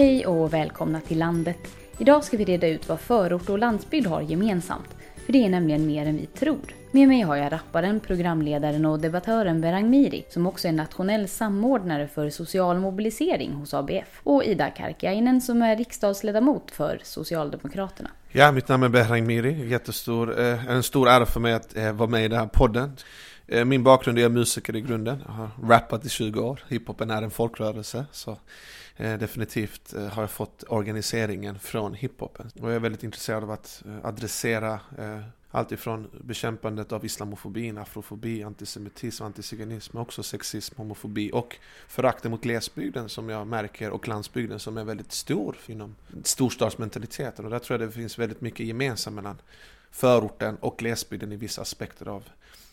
Hej och välkomna till landet. Idag ska vi reda ut vad förort och landsbygd har gemensamt. För det är nämligen mer än vi tror. Med mig har jag rapparen, programledaren och debattören Berang Miri som också är nationell samordnare för social mobilisering hos ABF. Och Ida Karkiainen som är riksdagsledamot för Socialdemokraterna. Ja, mitt namn är Berang Miri. Jättestor, eh, en stor ära för mig att eh, vara med i den här podden. Eh, min bakgrund är musiker i grunden. Jag har rappat i 20 år. Hiphopen är en folkrörelse. Så Eh, definitivt eh, har jag fått organiseringen från hiphopen. Och jag är väldigt intresserad av att eh, adressera allt ifrån bekämpandet av islamofobin, afrofobi, antisemitism, antiziganism, men också sexism, homofobi och förakten mot glesbygden som jag märker och landsbygden som är väldigt stor inom storstadsmentaliteten. Och där tror jag det finns väldigt mycket gemensamt mellan förorten och glesbygden i vissa aspekter av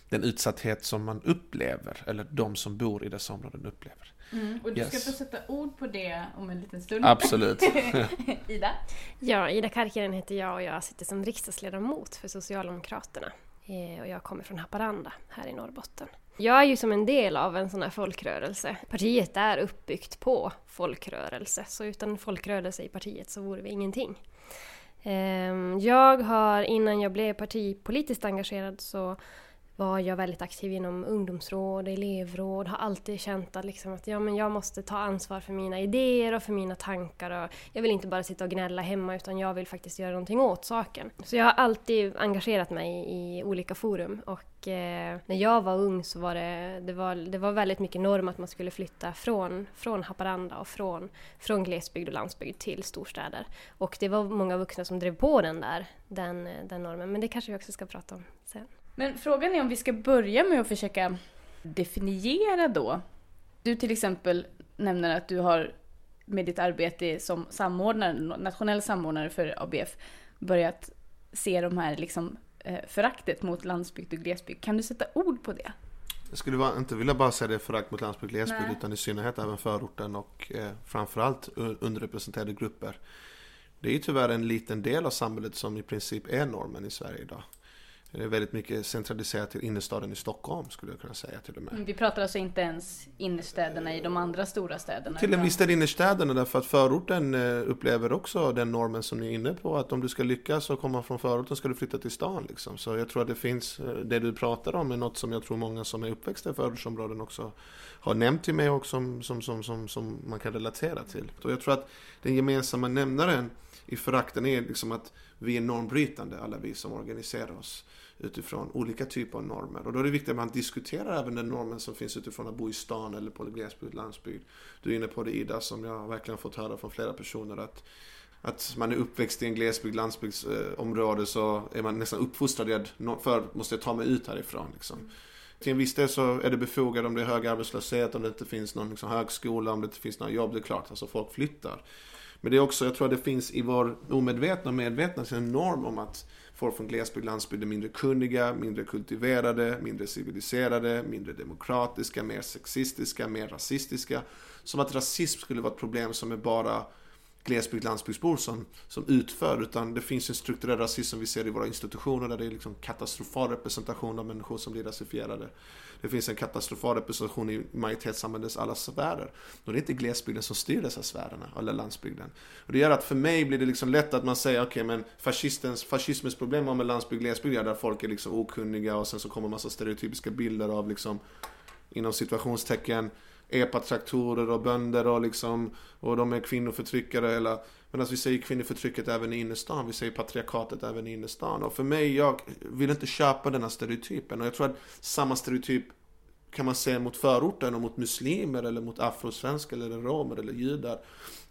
den utsatthet som man upplever, eller de som bor i dessa områden upplever. Mm, och du yes. ska få sätta ord på det om en liten stund. Absolut. Ida? Ja, Ida Karkiainen heter jag och jag sitter som riksdagsledamot för Socialdemokraterna. Eh, och jag kommer från Haparanda här i Norrbotten. Jag är ju som en del av en sån här folkrörelse. Partiet är uppbyggt på folkrörelse, så utan folkrörelse i partiet så vore vi ingenting. Ehm, jag har, innan jag blev partipolitiskt engagerad, så var jag väldigt aktiv inom ungdomsråd, elevråd, har alltid känt att, liksom att ja, men jag måste ta ansvar för mina idéer och för mina tankar. Och jag vill inte bara sitta och gnälla hemma utan jag vill faktiskt göra någonting åt saken. Så jag har alltid engagerat mig i olika forum och eh, när jag var ung så var det, det, var, det var väldigt mycket norm att man skulle flytta från, från Haparanda och från, från glesbygd och landsbygd till storstäder. Och det var många vuxna som drev på den där, den, den normen, men det kanske vi också ska prata om sen. Men frågan är om vi ska börja med att försöka definiera då. Du till exempel nämner att du har med ditt arbete som samordnare, nationell samordnare för ABF börjat se de här liksom eh, föraktet mot landsbygd och glesbygd. Kan du sätta ord på det? Jag skulle inte vilja bara säga det förakt mot landsbygd och glesbygd Nej. utan i synnerhet även förorten och eh, framförallt underrepresenterade grupper. Det är ju tyvärr en liten del av samhället som i princip är normen i Sverige idag. Det är väldigt mycket centraliserat till innerstaden i Stockholm skulle jag kunna säga till och med. Vi pratar alltså inte ens innerstäderna i de andra stora städerna? Till en viss del innerstäderna därför att förorten eh, upplever också den normen som ni är inne på. Att om du ska lyckas och komma från förorten ska du flytta till stan liksom. Så jag tror att det finns, eh, det du pratar om är något som jag tror många som är uppväxta i förortsområden också har nämnt till mig och som, som, som, som, som man kan relatera till. Och jag tror att den gemensamma nämnaren i förakten är liksom att vi är normbrytande alla vi som organiserar oss utifrån olika typer av normer. Och då är det viktigt att man diskuterar även den normen som finns utifrån att bo i stan eller på glesbygd, landsbygd. Du är inne på det Ida, som jag verkligen fått höra från flera personer att att man är uppväxt i en glesbygd, landsbygdsområde så är man nästan uppfostrad i att för måste jag ta mig ut härifrån. Liksom. Till en viss del så är det befogat om det är hög arbetslöshet, om det inte finns någon liksom, högskola, om det inte finns några jobb. Det är klart, alltså folk flyttar. Men det är också, jag tror att det finns i vår omedvetna och medvetna en norm om att folk från glesbygd och landsbygd är mindre kunniga, mindre kultiverade, mindre civiliserade, mindre demokratiska, mer sexistiska, mer rasistiska. Som att rasism skulle vara ett problem som är bara glesbygd landsbygdsbor som, som utför utan det finns en strukturell rasism som vi ser i våra institutioner där det är liksom katastrofal representation av människor som blir rasifierade. Det finns en katastrofal representation i majoritetssamhällets alla sfärer. Och det är inte glesbygden som styr dessa sfärerna, eller landsbygden. Och det gör att för mig blir det liksom lätt att man säger okej okay, men fascistens, fascismens problem med landsbygd och glesbygd där folk är liksom okunniga och sen så kommer massa stereotypiska bilder av liksom inom situationstecken epatraktorer och bönder och liksom och de är kvinnoförtryckare eller Medan vi säger kvinnoförtrycket även i innerstan, vi säger patriarkatet även i innerstan. Och för mig, jag vill inte köpa den här stereotypen. Och jag tror att samma stereotyp kan man säga mot förorten och mot muslimer eller mot afrosvenskar eller romer eller judar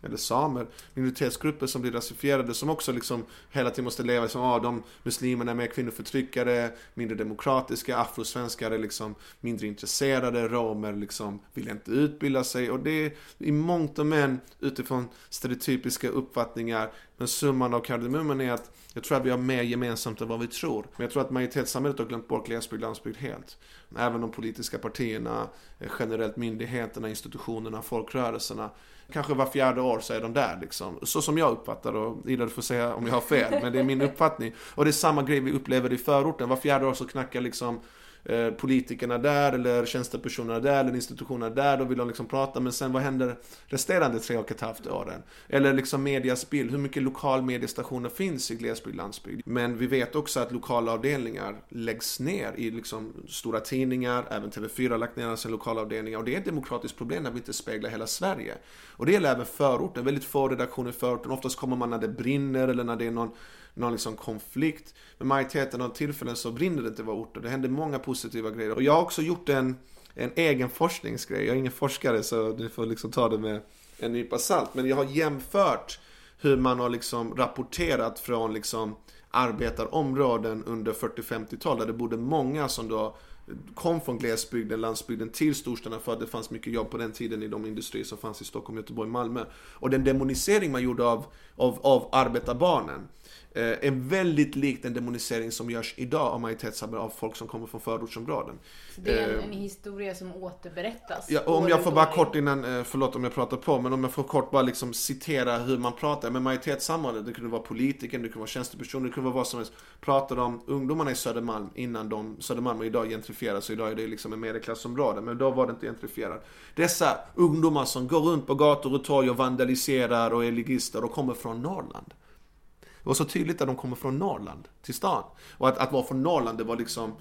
eller samer, minoritetsgrupper som blir rasifierade som också liksom hela tiden måste leva som, ah, de muslimerna är mer kvinnoförtryckare, mindre demokratiska, afrosvenskar är liksom mindre intresserade, romer liksom vill inte utbilda sig och det är i mångt och men utifrån stereotypiska uppfattningar men summan av kardemumman är att jag tror att vi har mer gemensamt än vad vi tror. Men jag tror att majoritetssamhället har glömt bort glesbygd och landsbygd helt. Även de politiska partierna, eh, generellt myndigheterna, institutionerna, folkrörelserna kanske var fjärde år så är de där liksom. Så som jag uppfattar och Ida du får säga om jag har fel, men det är min uppfattning. Och det är samma grej vi upplever i förorten. Var fjärde år så knackar liksom eh, politikerna där eller tjänstepersonerna där eller institutionerna där, då vill de liksom prata, men sen vad händer resterande tre och ett halvt åren? Eller liksom medias bild, hur mycket lokal mediestationer finns i glesbygd, landsbygd? Men vi vet också att lokala avdelningar läggs ner i liksom stora tidningar, även TV4 har lagt ner sina lokala avdelningar och det är ett demokratiskt problem när vi inte speglar hela Sverige. Och det gäller även förorten, väldigt få redaktioner i förorten, oftast kommer man när det brinner eller när det är någon någon liksom konflikt. Men majoriteten av tillfällen så brinner det inte i våra orter. Det händer många positiva grejer. Och jag har också gjort en, en egen forskningsgrej. Jag är ingen forskare så ni får liksom ta det med en nypa salt. Men jag har jämfört hur man har liksom rapporterat från liksom arbetarområden under 40-50-tal där det bodde många som då kom från glesbygden, landsbygden till storstäderna för att det fanns mycket jobb på den tiden i de industrier som fanns i Stockholm, Göteborg, Malmö. Och den demonisering man gjorde av, av, av arbetarbarnen är eh, väldigt lik den demonisering som görs idag av majoritetssamhället av folk som kommer från förortsområden. det är en, eh, en historia som återberättas? Ja, om jag får bara kort innan, eh, förlåt om jag pratar på, men om jag får kort bara liksom citera hur man pratar med majoritetssamhället. Det kunde vara politiker, det kunde vara tjänstepersoner, det kunde vara vad som helst. Pratade om ungdomarna i Södermalm innan de, Södermalm och idag gentrifieras, så idag är det liksom en medelklassområde, men då var det inte gentrifierat. Dessa ungdomar som går runt på gator och torg och vandaliserar och är ligister och kommer från Norrland. Det var så tydligt att de kommer från Norrland till stan. Och att, att vara från Norrland, det var liksom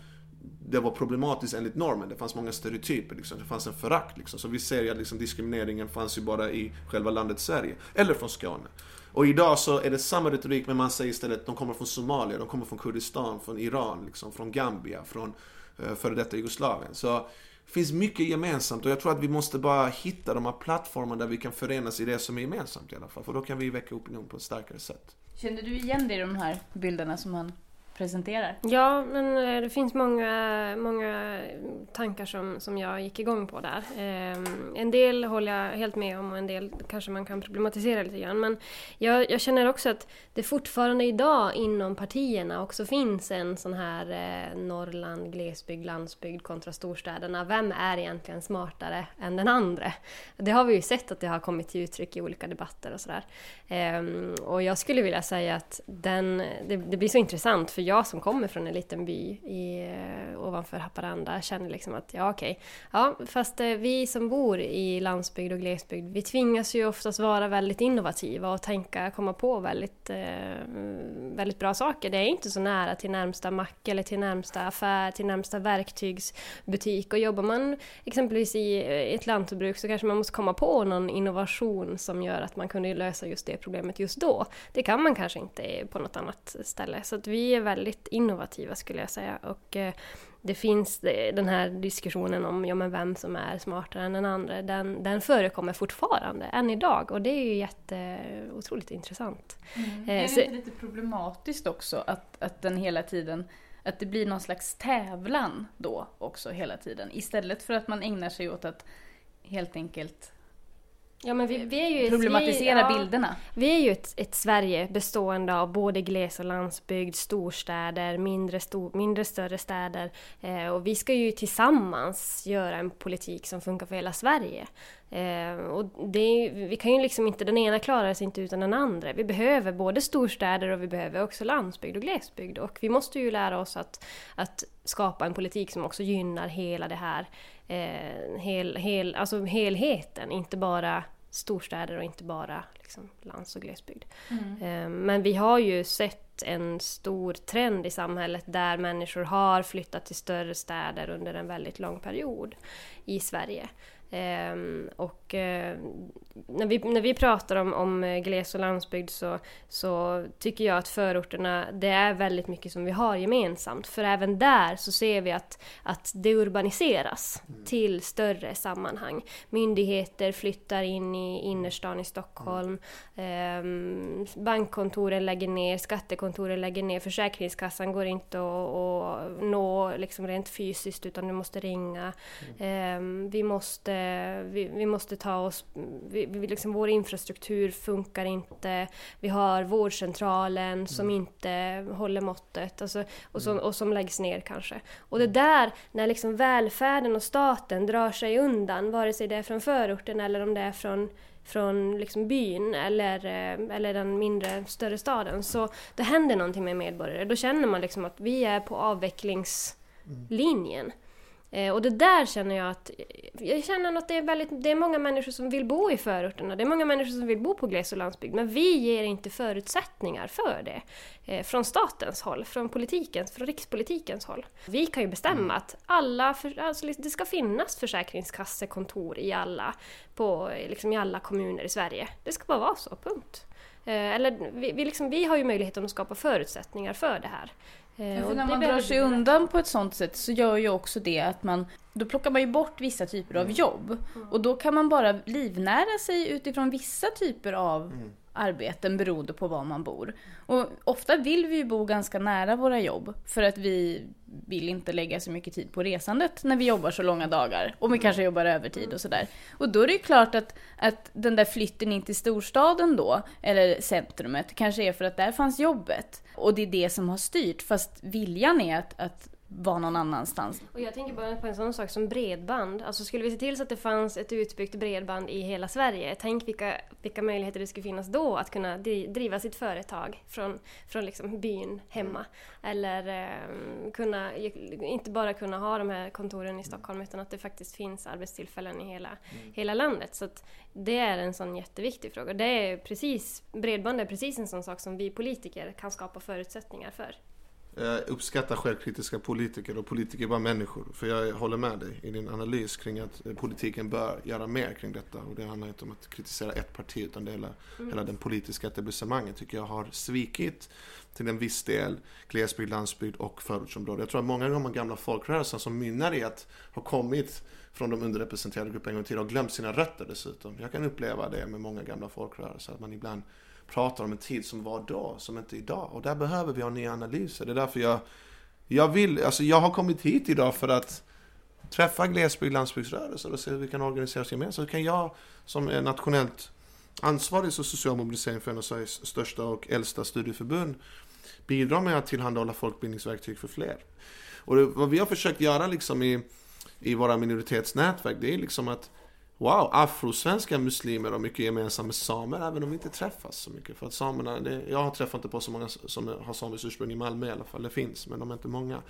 det var problematiskt enligt normen. Det fanns många stereotyper. Liksom. Det fanns en förakt. Liksom. Så vi ser ju att liksom, diskrimineringen fanns ju bara i själva landet Sverige. Eller från Skåne. Och idag så är det samma retorik men man säger istället att de kommer från Somalia, de kommer från Kurdistan, från Iran, liksom, från Gambia, från eh, före detta Jugoslavien. Så det finns mycket gemensamt och jag tror att vi måste bara hitta de här plattformarna där vi kan förenas i det som är gemensamt i alla fall. För då kan vi väcka opinion på ett starkare sätt. Kände du igen dig i de här bilderna som han presenterar? Ja, men eh, det finns många, många tankar som, som jag gick igång på där. Eh, en del håller jag helt med om och en del kanske man kan problematisera lite grann. Men jag, jag känner också att det fortfarande idag inom partierna också finns en sån här eh, Norrland, glesbygd, landsbygd kontra storstäderna. Vem är egentligen smartare än den andra? Det har vi ju sett att det har kommit till uttryck i olika debatter och sådär. Och jag skulle vilja säga att den, det, det blir så intressant för jag som kommer från en liten by i, eh, ovanför Haparanda känner liksom att ja okej, okay. ja fast eh, vi som bor i landsbygd och glesbygd vi tvingas ju oftast vara väldigt innovativa och tänka, komma på väldigt, eh, väldigt bra saker. Det är inte så nära till närmsta mack eller till närmsta affär, till närmsta verktygsbutik och jobbar man exempelvis i eh, ett lantbruk så kanske man måste komma på någon innovation som gör att man kunde lösa just det problemet just då. Det kan man kanske inte på något annat ställe. Så att vi är väldigt innovativa skulle jag säga. Och eh, det finns den här diskussionen om ja, men vem som är smartare än den andra. Den, den förekommer fortfarande, än idag. Och det är ju jätte, otroligt intressant. Mm. Eh, är det inte lite problematiskt också att, att den hela tiden att det blir någon slags tävlan då också hela tiden. Istället för att man ägnar sig åt att helt enkelt Ja, men vi, vi är ju problematisera ett, ja, bilderna. Vi är ju ett, ett, Sverige bestående av både gles och landsbygd, storstäder, mindre, stor, mindre större städer. Eh, och vi ska ju tillsammans göra en politik som funkar för hela Sverige. Eh, och det, vi kan ju liksom inte, den ena klarar sig inte utan den andra. Vi behöver både storstäder och vi behöver också landsbygd och glesbygd. Och vi måste ju lära oss att, att skapa en politik som också gynnar hela det här, eh, hel, hel, alltså helheten, inte bara storstäder och inte bara liksom, lands och glesbygd. Mm. Eh, men vi har ju sett en stor trend i samhället där människor har flyttat till större städer under en väldigt lång period i Sverige. Um, och uh, när, vi, när vi pratar om, om gles och landsbygd så, så tycker jag att förorterna, det är väldigt mycket som vi har gemensamt. För även där så ser vi att, att det urbaniseras mm. till större sammanhang. Myndigheter flyttar in i innerstan i Stockholm. Um, bankkontoren lägger ner, skattekontoren lägger ner, Försäkringskassan går inte att, att nå liksom rent fysiskt utan du måste ringa. Mm. Um, vi måste vi, vi måste ta oss... Vi, vi, liksom, vår infrastruktur funkar inte. Vi har vårdcentralen mm. som inte håller måttet alltså, och, som, och som läggs ner kanske. Och det där, när liksom välfärden och staten drar sig undan, vare sig det är från förorten eller om det är från från liksom byn eller, eh, eller den mindre, större staden. Så det händer någonting med medborgare. Då känner man liksom att vi är på avvecklingslinjen. Eh, och det där känner jag att, jag känner att det är, väldigt, det är många människor som vill bo i förorterna, det är många människor som vill bo på gles och landsbygd, men vi ger inte förutsättningar för det. Eh, från statens håll, från politikens, från rikspolitikens håll. Vi kan ju bestämma mm. att alla, för, alltså, det ska finnas försäkringskassekontor i alla, på, liksom i alla kommuner i Sverige. Det ska bara vara så, punkt. Eh, eller vi, vi, liksom, vi har ju möjligheten att skapa förutsättningar för det här. Eh, ja, när man drar sig undan på ett sånt sätt så gör ju också det att man då plockar man ju bort vissa typer av mm. jobb. Mm. Och då kan man bara livnära sig utifrån vissa typer av mm arbeten beroende på var man bor. Och ofta vill vi ju bo ganska nära våra jobb för att vi vill inte lägga så mycket tid på resandet när vi jobbar så långa dagar. Och vi kanske jobbar övertid och sådär. Och då är det ju klart att, att den där flytten in till storstaden då, eller centrumet, kanske är för att där fanns jobbet. Och det är det som har styrt, fast viljan är att, att vara någon annanstans. Och jag tänker bara på en sån sak som bredband. Alltså skulle vi se till så att det fanns ett utbyggt bredband i hela Sverige, tänk vilka, vilka möjligheter det skulle finnas då att kunna driva sitt företag från, från liksom byn hemma. Eller eh, kunna, inte bara kunna ha de här kontoren i Stockholm utan att det faktiskt finns arbetstillfällen i hela, mm. hela landet. Så det är en sån jätteviktig fråga. Det är precis, bredband är precis en sån sak som vi politiker kan skapa förutsättningar för. Jag uppskattar självkritiska politiker och politiker är bara människor. För jag håller med dig i din analys kring att politiken bör göra mer kring detta. Och det handlar inte om att kritisera ett parti utan det hela, mm. hela den politiska etablissemanget tycker jag har svikit till en viss del glesbygd, landsbygd och förortsområden. Jag tror att många av de gamla folkrörelserna som mynnar i att ha kommit från de underrepresenterade grupperna en gång tiden har glömt sina rötter dessutom. Jag kan uppleva det med många gamla folkrörelser, att man ibland pratar om en tid som var då, som inte är idag. Och där behöver vi ha nya analyser. Det är därför jag, jag vill, alltså jag har kommit hit idag för att träffa glesbygd, landsbygdsrörelser och se hur vi kan organisera oss gemensamt. Hur kan jag som är nationellt ansvarig för social mobilisering för en av Sveriges största och äldsta studieförbund bidra med att tillhandahålla folkbildningsverktyg för fler. Och det, vad vi har försökt göra liksom i, i våra minoritetsnätverk, det är liksom att Wow, afrosvenska muslimer har mycket gemensamt med samer även om vi inte träffas så mycket. För att samerna, det, jag har träffat inte på så många som har samiskt ursprung i Malmö i alla fall. Det finns, men de är inte många.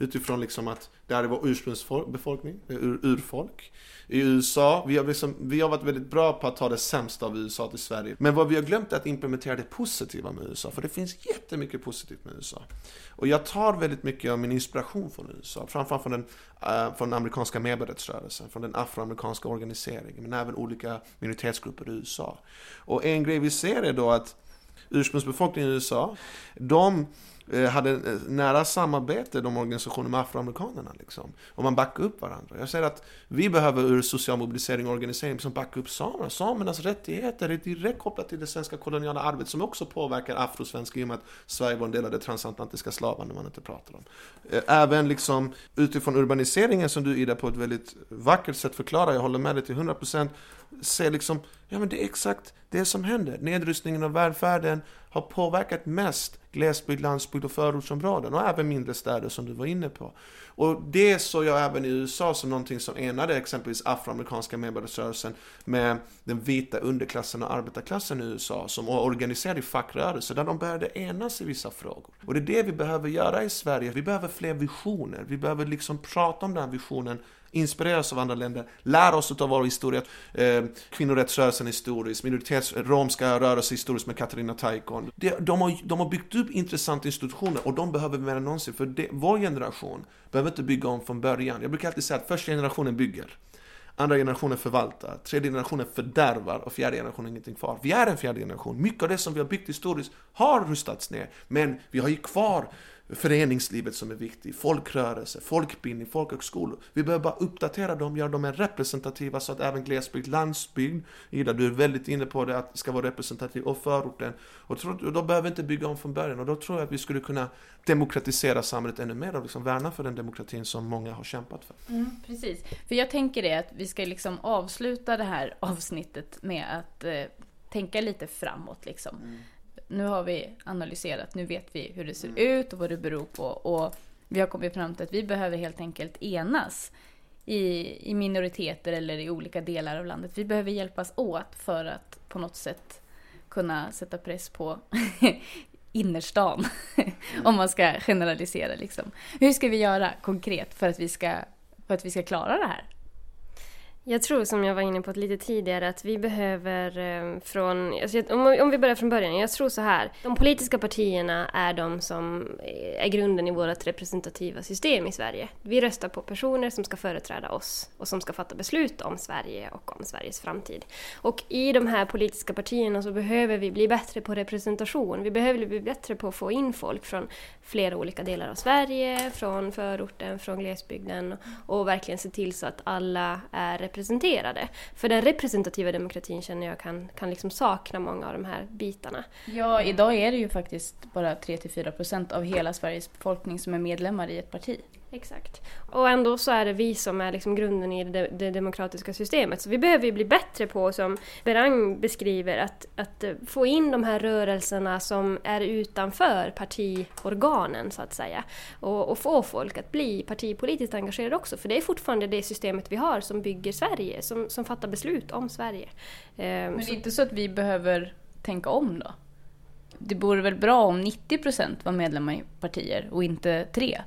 Utifrån liksom att det här är vår ursprungsbefolkning, ur, urfolk. I USA, vi har, liksom, vi har varit väldigt bra på att ta det sämsta av USA till Sverige. Men vad vi har glömt är att implementera det positiva med USA. För det finns jättemycket positivt med USA. Och jag tar väldigt mycket av min inspiration från USA. Framförallt från den, äh, från den amerikanska medborgarrättsrörelsen, från den afroamerikanska organiseringen. Men även olika minoritetsgrupper i USA. Och en grej vi ser är då att ursprungsbefolkningen i USA, de eh, hade eh, nära samarbete, de organisationerna med afroamerikanerna. Liksom. Och man backade upp varandra. Jag säger att vi behöver ur social mobilisering och organisering som backar upp samerna. Samernas rättigheter är direkt kopplat till det svenska koloniala arvet som också påverkar afrosvenska i och med att Sverige var en del av det transatlantiska slavandet man inte pratar om. Eh, även liksom utifrån urbaniseringen som du Ida på ett väldigt vackert sätt förklarar, jag håller med dig till 100% se liksom, ja men det är exakt det som händer. Nedrustningen av välfärden har påverkat mest glesbygd, landsbygd och förortsområden och även mindre städer som du var inne på. Och det såg jag även i USA som någonting som enade exempelvis afroamerikanska medborgarrörelsen med den vita underklassen och arbetarklassen i USA som var organiserad i fackrörelser där de började enas i vissa frågor. Och det är det vi behöver göra i Sverige. Vi behöver fler visioner. Vi behöver liksom prata om den här visionen inspireras av andra länder, lär oss av vår historia, eh, kvinnorättsrörelsen historiskt, minoritets, romska rörelse historiskt med Katarina Taikon. De, de, har, de har byggt upp intressanta institutioner och de behöver vi mer än någonsin, för det, vår generation behöver inte bygga om från början. Jag brukar alltid säga att första generationen bygger. Andra generationen förvaltar, tredje generationen fördärvar och fjärde generationen ingenting kvar. Vi är en fjärde generation. Mycket av det som vi har byggt historiskt har rustats ner, men vi har ju kvar föreningslivet som är viktigt, folkrörelse, folkbildning, folkhögskolor. Vi behöver bara uppdatera dem, göra dem mer representativa så att även glesbygd, landsbygd, Ida du är väldigt inne på det, att det ska vara representativt, och förorten. Och då behöver vi inte bygga om från början och då tror jag att vi skulle kunna demokratisera samhället ännu mer och liksom värna för den demokratin som många har kämpat för. Mm, precis, för jag tänker det att vi ska liksom avsluta det här avsnittet med att eh, tänka lite framåt liksom. Mm nu har vi analyserat, nu vet vi hur det ser mm. ut och vad det beror på. Och vi har kommit fram till att vi behöver helt enkelt enas i, i minoriteter eller i olika delar av landet. Vi behöver hjälpas åt för att på något sätt kunna sätta press på innerstan. Om man ska generalisera liksom. Hur ska vi göra konkret för att vi ska för att vi ska klara det här? Jag tror som jag var inne på lite tidigare att vi behöver eh, från, alltså, om vi börjar från början, jag tror så här. De politiska partierna är de som eh, är grunden i vårt representativa system i Sverige. Vi röstar på personer som ska företräda oss och som ska fatta beslut om Sverige och om Sveriges framtid. Och i de här politiska partierna så behöver vi bli bättre på representation. Vi behöver bli bättre på att få in folk från flera olika delar av Sverige, från förorten, från glesbygden och verkligen se till så att alla är representerade. För den representativa demokratin känner jag kan, kan liksom sakna många av de här bitarna. Ja, idag är det ju faktiskt bara 3-4 procent av hela Sveriges befolkning som är medlemmar i ett parti. Exakt. Och ändå så är det vi som är liksom grunden i det, det, demokratiska systemet. Så vi behöver ju bli bättre på, som Berang beskriver, att, att få in de här rörelserna som är utanför partiorganen, så att säga. Och, och, få folk att bli partipolitiskt engagerade också. För det är fortfarande det systemet vi har som bygger Sverige, som, som fattar beslut om Sverige. Men det är inte så att vi behöver tänka om då? Det vore väl bra om 90% var medlemmar i partier och inte 3?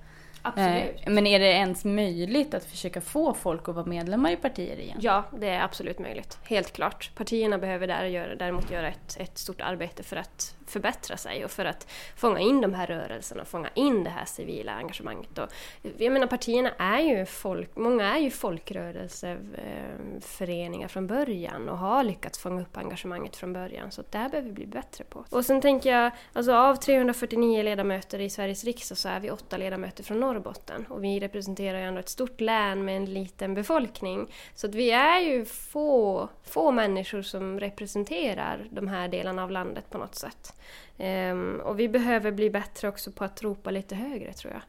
Absolut. Eh, men är det ens möjligt att försöka få folk att vara medlemmar i partier igen? Ja, det är absolut möjligt. Helt klart. Partierna behöver där göra, däremot göra ett, ett stort arbete för att förbättra sig och för att fånga in de här rörelserna, fånga in det här civila engagemanget. Och, jag menar partierna är ju folk, många är ju folkrörelseföreningar från början och har lyckats fånga upp engagemanget från början. Så det här behöver vi bli bättre på. Och sen tänker jag, alltså av 349 ledamöter i Sveriges riksdag så är vi åtta ledamöter från Norrbotten och vi representerar ju ändå ett stort län med en liten befolkning. Så att vi är ju få, få människor som representerar de här delarna av landet på något sätt. Um, och vi behöver bli bättre också på att ropa lite högre tror jag.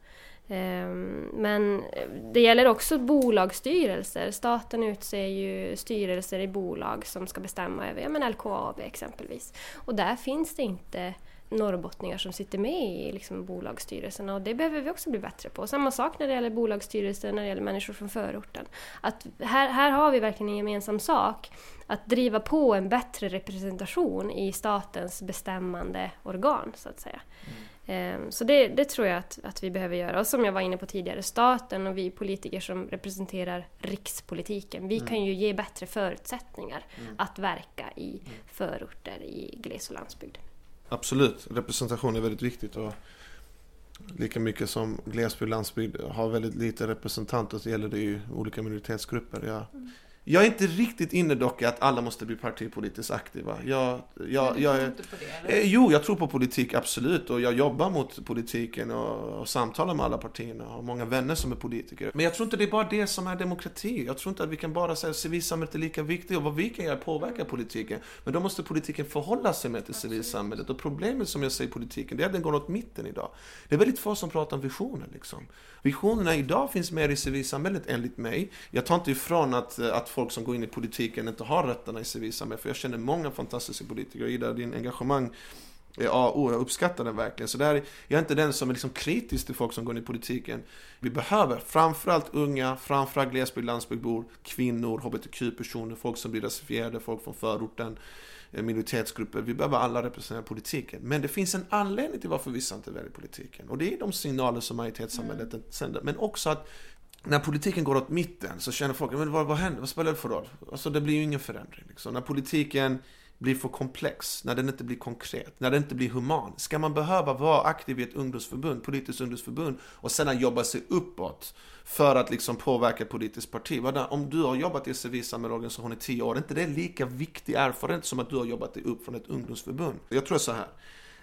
Um, men det gäller också bolagsstyrelser. Staten utser ju styrelser i bolag som ska bestämma över ja, men LKAB exempelvis. Och där finns det inte norrbottningar som sitter med i liksom, bolagsstyrelserna och det behöver vi också bli bättre på. Samma sak när det gäller bolagsstyrelser, när det gäller människor från förorten. Att här, här har vi verkligen en gemensam sak, att driva på en bättre representation i statens bestämmande organ, så att säga. Mm. Så det, det, tror jag att, att vi behöver göra. Och som jag var inne på tidigare, staten och vi politiker som representerar rikspolitiken, vi mm. kan ju ge bättre förutsättningar mm. att verka i mm. förorter i gles och landsbygd. Absolut, representation är väldigt viktigt. Och lika mycket som glesbygd och landsbygd har väldigt lite representanter så gäller det ju olika minoritetsgrupper. Jag, mm. Jag är inte riktigt inne dock i att alla måste bli partipolitiskt aktiva. Jag, jag, jag, jag det? Eh, jo, jag tror på politik, absolut. Och jag jobbar mot politiken och, och samtalar med alla partierna. Jag har många vänner som är politiker. Men jag tror inte det är bara det som är demokrati. Jag tror inte att vi kan bara säga att civilsamhället är lika viktigt och vad vi kan göra är att påverka politiken. Men då måste politiken förhålla sig med till civilsamhället. Och problemet som jag ser i politiken, det är att den går åt mitten idag. Det är väldigt få som pratar om visioner liksom. Visionerna idag finns mer i civilsamhället enligt mig. Jag tar inte ifrån att, att folk som går in i politiken inte har rötterna i civilsamhället. För jag känner många fantastiska politiker. Gillar din engagemang Ja, oh, jag uppskattar den verkligen. Så där, jag är inte den som är liksom kritisk till folk som går in i politiken. Vi behöver framförallt unga, framförallt glesbygd, landsbygdbor, kvinnor, hbtq-personer, folk som blir rasifierade, folk från förorten, eh, minoritetsgrupper. Vi behöver alla representera politiken. Men det finns en anledning till varför vissa inte väljer politiken. Och det är de signaler som majoritetssamhället mm. sänder. Men också att när politiken går åt mitten så känner folk, men vad, vad händer? Vad spelar det för roll? Alltså det blir ju ingen förändring. Liksom. När politiken blir för komplex, när den inte blir konkret, när den inte blir human. Ska man behöva vara aktiv i ett ungdomsförbund, politiskt ungdomsförbund och sedan jobba sig uppåt för att liksom påverka ett politiskt parti? Om du har jobbat i civilsamhällesorganisation i tio år, är inte det lika viktig erfarenhet som att du har jobbat dig upp från ett ungdomsförbund? Jag tror så här,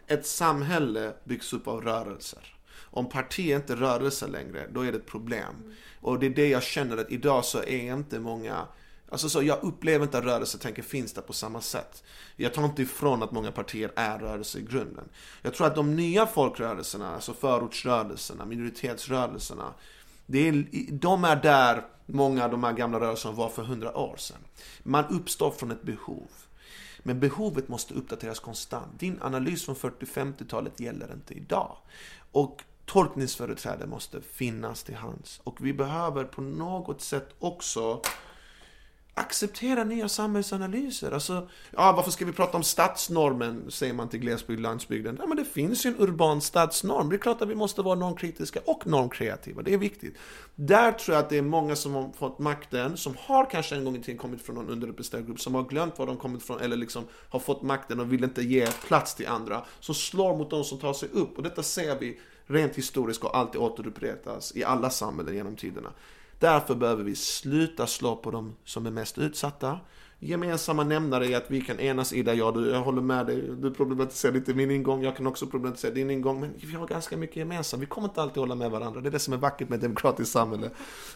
ett samhälle byggs upp av rörelser. Om parti inte rör sig längre, då är det ett problem. Mm. Och det är det jag känner att idag så är inte många Alltså så, jag upplever inte att rörelsetänket finns där på samma sätt. Jag tar inte ifrån att många partier är rörelse i grunden. Jag tror att de nya folkrörelserna, alltså förortsrörelserna, minoritetsrörelserna, det är, de är där många av de här gamla rörelserna var för hundra år sedan. Man uppstår från ett behov. Men behovet måste uppdateras konstant. Din analys från 40-50-talet gäller inte idag. Och tolkningsföreträde måste finnas till hands. Och vi behöver på något sätt också acceptera nya samhällsanalyser. Alltså, ja, varför ska vi prata om stadsnormen, säger man till glesbygd landsbygden. Ja, men det finns ju en urban stadsnorm. Det är klart att vi måste vara normkritiska och normkreativa. Det är viktigt. Där tror jag att det är många som har fått makten, som har kanske en gång i tiden kommit från någon underrepresenterad grupp, som har glömt var de kommit från, eller liksom har fått makten och vill inte ge plats till andra, som slår mot de som tar sig upp. Och detta ser vi rent historiskt och alltid återupprepas i alla samhällen genom tiderna. Därför behöver vi sluta slå på de som är mest utsatta. Gemensamma nämnare är att vi kan enas i det, ja du, jag håller med dig, du problematiserar lite min ingång, jag kan också problematisera din ingång, men vi har ganska mycket gemensamt. Vi kommer inte alltid hålla med varandra, det är det som är vackert med ett demokratiskt samhälle.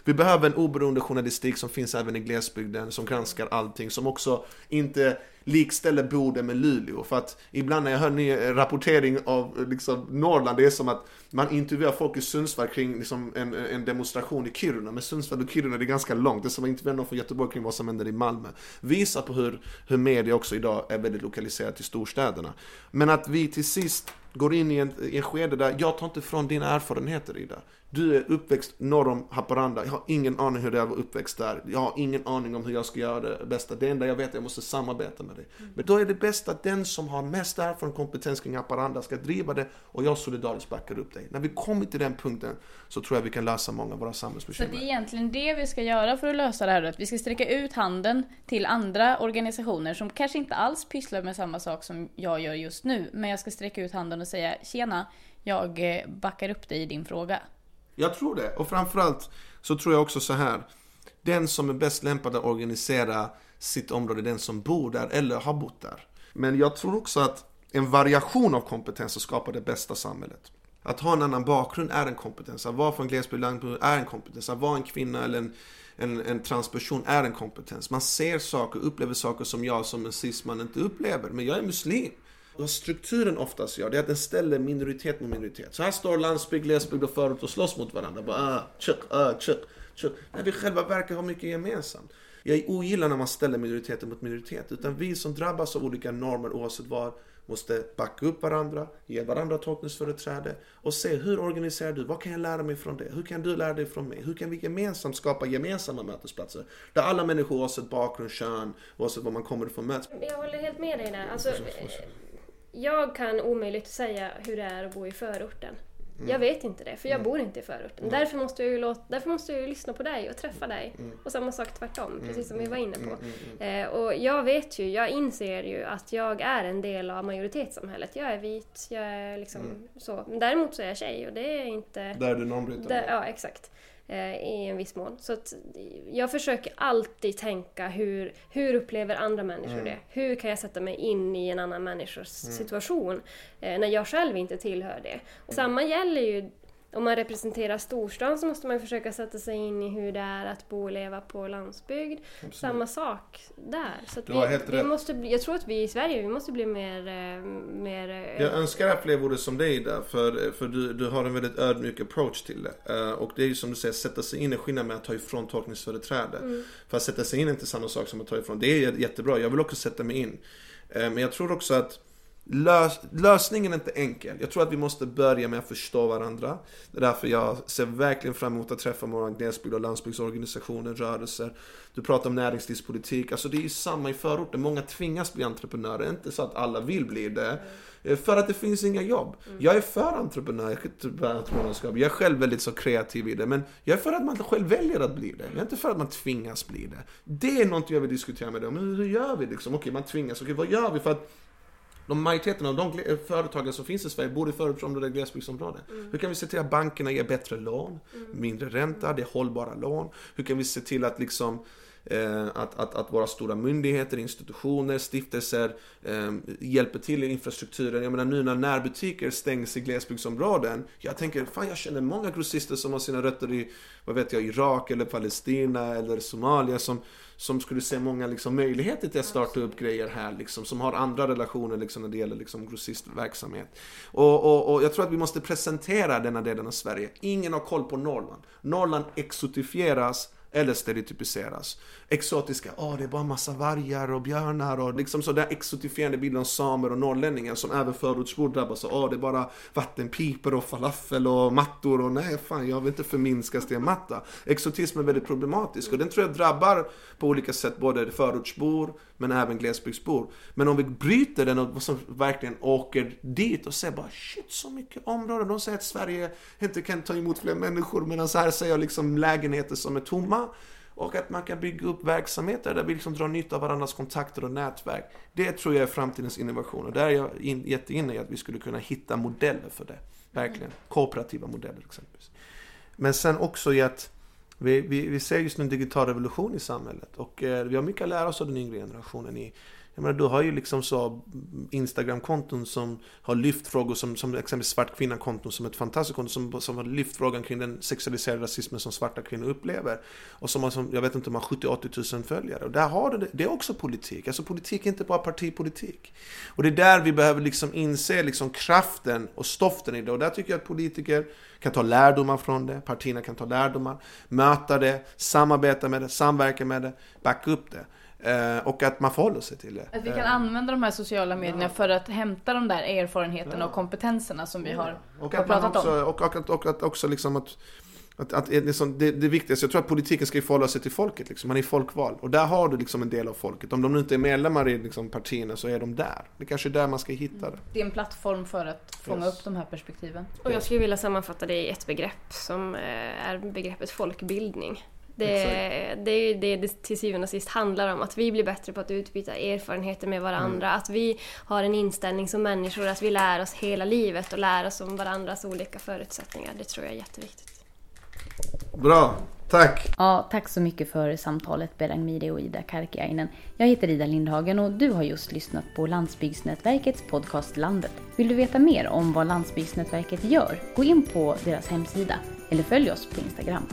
Vi behöver en oberoende journalistik som finns även i glesbygden, som granskar allting, som också inte likställer Boden med Luleå. För att ibland när jag hör ny rapportering av liksom, Norrland, det är som att man intervjuar folk i Sundsvall kring liksom, en, en demonstration i Kiruna. Men Sundsvall och Kiruna det är ganska långt. Det är som att intervjua någon från Göteborg kring vad som händer i Malmö. Visar på hur, hur media också idag är väldigt lokaliserat till storstäderna. Men att vi till sist går in i en, i en skede där jag tar inte från dina erfarenheter Ida. Du är uppväxt norr om Haparanda. Jag har ingen aning hur det är att vara uppväxt där. Jag har ingen aning om hur jag ska göra det bästa. Det enda jag vet är att jag måste samarbeta med dig. Mm. Men då är det bäst att den som har mest erfarenhet och kompetens kring Haparanda ska driva det och jag solidariskt backar upp dig. När vi kommer till den punkten så tror jag vi kan lösa många av våra samhällsbekymmer. Så det är egentligen det vi ska göra för att lösa det här? Att vi ska sträcka ut handen till andra organisationer som kanske inte alls pysslar med samma sak som jag gör just nu. Men jag ska sträcka ut handen och säga tjena, jag eh, backar upp dig i din fråga. Jag tror det. Och framförallt så tror jag också så här. Den som är bäst lämpad att organisera sitt område är den som bor där eller har bott där. Men jag tror också att en variation av kompetenser skapar det bästa samhället. Att ha en annan bakgrund är en kompetens. Att vara från glesbygd är en kompetens. Att vara en kvinna eller en, en, en, transperson är en kompetens. Man ser saker, upplever saker som jag som en cisman inte upplever. Men jag är muslim. Vad strukturen oftast gör, det är att den ställer minoritet mot minoritet. Så här står landsbygd, glesbygd och förort och slåss mot varandra. Bara, ah, tjuk, ah, tjuk, tjuk. När vi själva verkar ha mycket gemensamt. Jag ogillar när man ställer minoriteter mot minoritet. Utan vi som drabbas av olika normer oavsett var måste backa upp varandra, ge varandra tolkningsföreträde och se hur organiserar du? Vad kan jag lära mig från det? Hur kan du lära dig från mig? Hur kan vi gemensamt skapa gemensamma mötesplatser? Där alla människor oavsett bakgrund, kön, oavsett var man kommer ifrån möts. Jag håller helt med dig där. Alltså, jag kan omöjligt säga hur det är att bo i förorten. Mm. Jag vet inte det, för jag mm. bor inte i förorten. Mm. Därför, måste jag ju låta, därför måste jag lyssna på dig och träffa dig. Mm. Och samma sak tvärtom, mm. precis som vi var inne på. Mm. Eh, och jag vet ju, jag inser ju att jag är en del av majoritetssamhället. Jag är vit, jag är liksom så. Däremot så är jag tjej och det är inte... Där är du normbrytande. Ja, exakt. Eh, i en viss mån. Så att jag försöker alltid tänka hur, hur upplever andra människor mm. det? Hur kan jag sätta mig in i en annan människas mm. situation eh, när jag själv inte tillhör det? Och samma gäller ju om man representerar storstan så måste man försöka sätta sig in i hur det är att bo och leva på landsbygd. Absolut. Samma sak där. Så vi, vi. Måste bli, jag tror att vi i Sverige vi måste bli mer... Eh, mer eh, jag önskar att fler vore som dig där för, för du, du har en väldigt ödmjuk approach till det. Och det är ju som du säger, sätta sig in är skillnad med att ta ifrån tolkningsföreträde. Mm. För att sätta sig in är inte samma sak som att ta ifrån. Det är jättebra, jag vill också sätta mig in. Men jag tror också att Lös, lösningen är inte enkel. Jag tror att vi måste börja med att förstå varandra. Det är därför jag ser verkligen fram emot att träffa våra glesbygd och landsbygdsorganisationer, rörelser. Du pratar om näringslivspolitik. Alltså det är ju samma i förorten. Många tvingas bli entreprenörer. Det är inte så att alla vill bli det. Mm. För att det finns inga jobb. Mm. Jag är för entreprenör, entreprenörskap. Jag är själv väldigt så kreativ i det. Men jag är för att man själv väljer att bli det. Jag är inte för att man tvingas bli det. Det är något jag vill diskutera med dig om. Hur gör vi liksom? Okej, man tvingas. Okej, vad gör vi för att de majoriteten av de företagen som finns i Sverige bor i förortsområden och glesbygdsområden. Mm. Hur kan vi se till att bankerna ger bättre lån, mm. mindre ränta, det är hållbara lån? Hur kan vi se till att liksom eh, att, att, att våra stora myndigheter, institutioner, stiftelser eh, hjälper till i infrastrukturen. Jag menar nu när närbutiker stängs i glesbygdsområden. Jag tänker, fan jag känner många grossister som har sina rötter i, vad vet jag, Irak eller Palestina eller Somalia som som skulle se många liksom, möjligheter till att starta upp grejer här, liksom, som har andra relationer liksom, när det gäller liksom, grossistverksamhet. Och, och, och jag tror att vi måste presentera denna delen av Sverige. Ingen har koll på Norrland. Norrland exotifieras eller stereotypiseras. Exotiska, åh oh, det är bara massa vargar och björnar och liksom så exotifierande bilden av samer och norrlänningar som även förortsbor drabbas av. Åh oh, det är bara vattenpipor och falafel och mattor och nej fan jag vill inte förminskas till en matta. Exotism är väldigt problematisk och den tror jag drabbar på olika sätt både förortsbor men även glesbygdsbor. Men om vi bryter den och som verkligen åker dit och ser bara shit så mycket områden. De säger att Sverige inte kan ta emot fler människor medan här säger jag liksom lägenheter som är tomma. Och att man kan bygga upp verksamheter där vi liksom drar nytta av varandras kontakter och nätverk. Det tror jag är framtidens innovation. Och där är jag in, jätteinne i att vi skulle kunna hitta modeller för det. Verkligen. Kooperativa modeller exempelvis. Men sen också i att vi, vi, vi ser just nu en digital revolution i samhället och eh, vi har mycket att lära oss av den yngre generationen i jag menar, du har ju liksom så Instagram-konton som har lyft frågor som, som exempelvis Svart kvinna-konton som ett fantastiskt konto som, som har lyft frågan kring den sexualiserade rasismen som svarta kvinnor upplever. Och som har, som, jag vet inte, om har 70-80 000 följare. Och där har du det, det är också politik. Alltså politik är inte bara partipolitik. Och det är där vi behöver liksom inse liksom kraften och stoften i det. Och där tycker jag att politiker kan ta lärdomar från det, partierna kan ta lärdomar, möta det, samarbeta med det, samverka med det, backa upp det. Eh, och att man förhåller sig till det. Att vi kan eh. använda de här sociala medierna ja. för att hämta de där erfarenheterna ja. och kompetenserna som vi har, och har pratat också, om. Och, och, och, att också liksom att att, att liksom, det, det viktigaste, jag tror att politiken ska förhålla sig till folket. Liksom. Man är folkvald. Och där har du liksom en del av folket. Om de nu inte är medlemmar i liksom, partierna så är de där. Det kanske är där man ska hitta det. Det är en plattform för att fånga yes. upp de här perspektiven. Och jag skulle vilja sammanfatta det i ett begrepp som eh, är begreppet folkbildning. Det, det är det det till syvende och sist handlar om, att vi blir bättre på att utbyta erfarenheter med varandra, mm. att vi har en inställning som människor, att vi lär oss hela livet och lär oss om varandras olika förutsättningar. Det tror jag är jätteviktigt. Bra, tack! Ja, tack så mycket för samtalet Berang Miri och Ida Karkiainen. Jag heter Ida Lindhagen och du har just lyssnat på Landsbygdsnätverkets podcast Landet. Vill du veta mer om vad Landsbygdsnätverket gör? Gå in på deras hemsida eller följ oss på Instagram.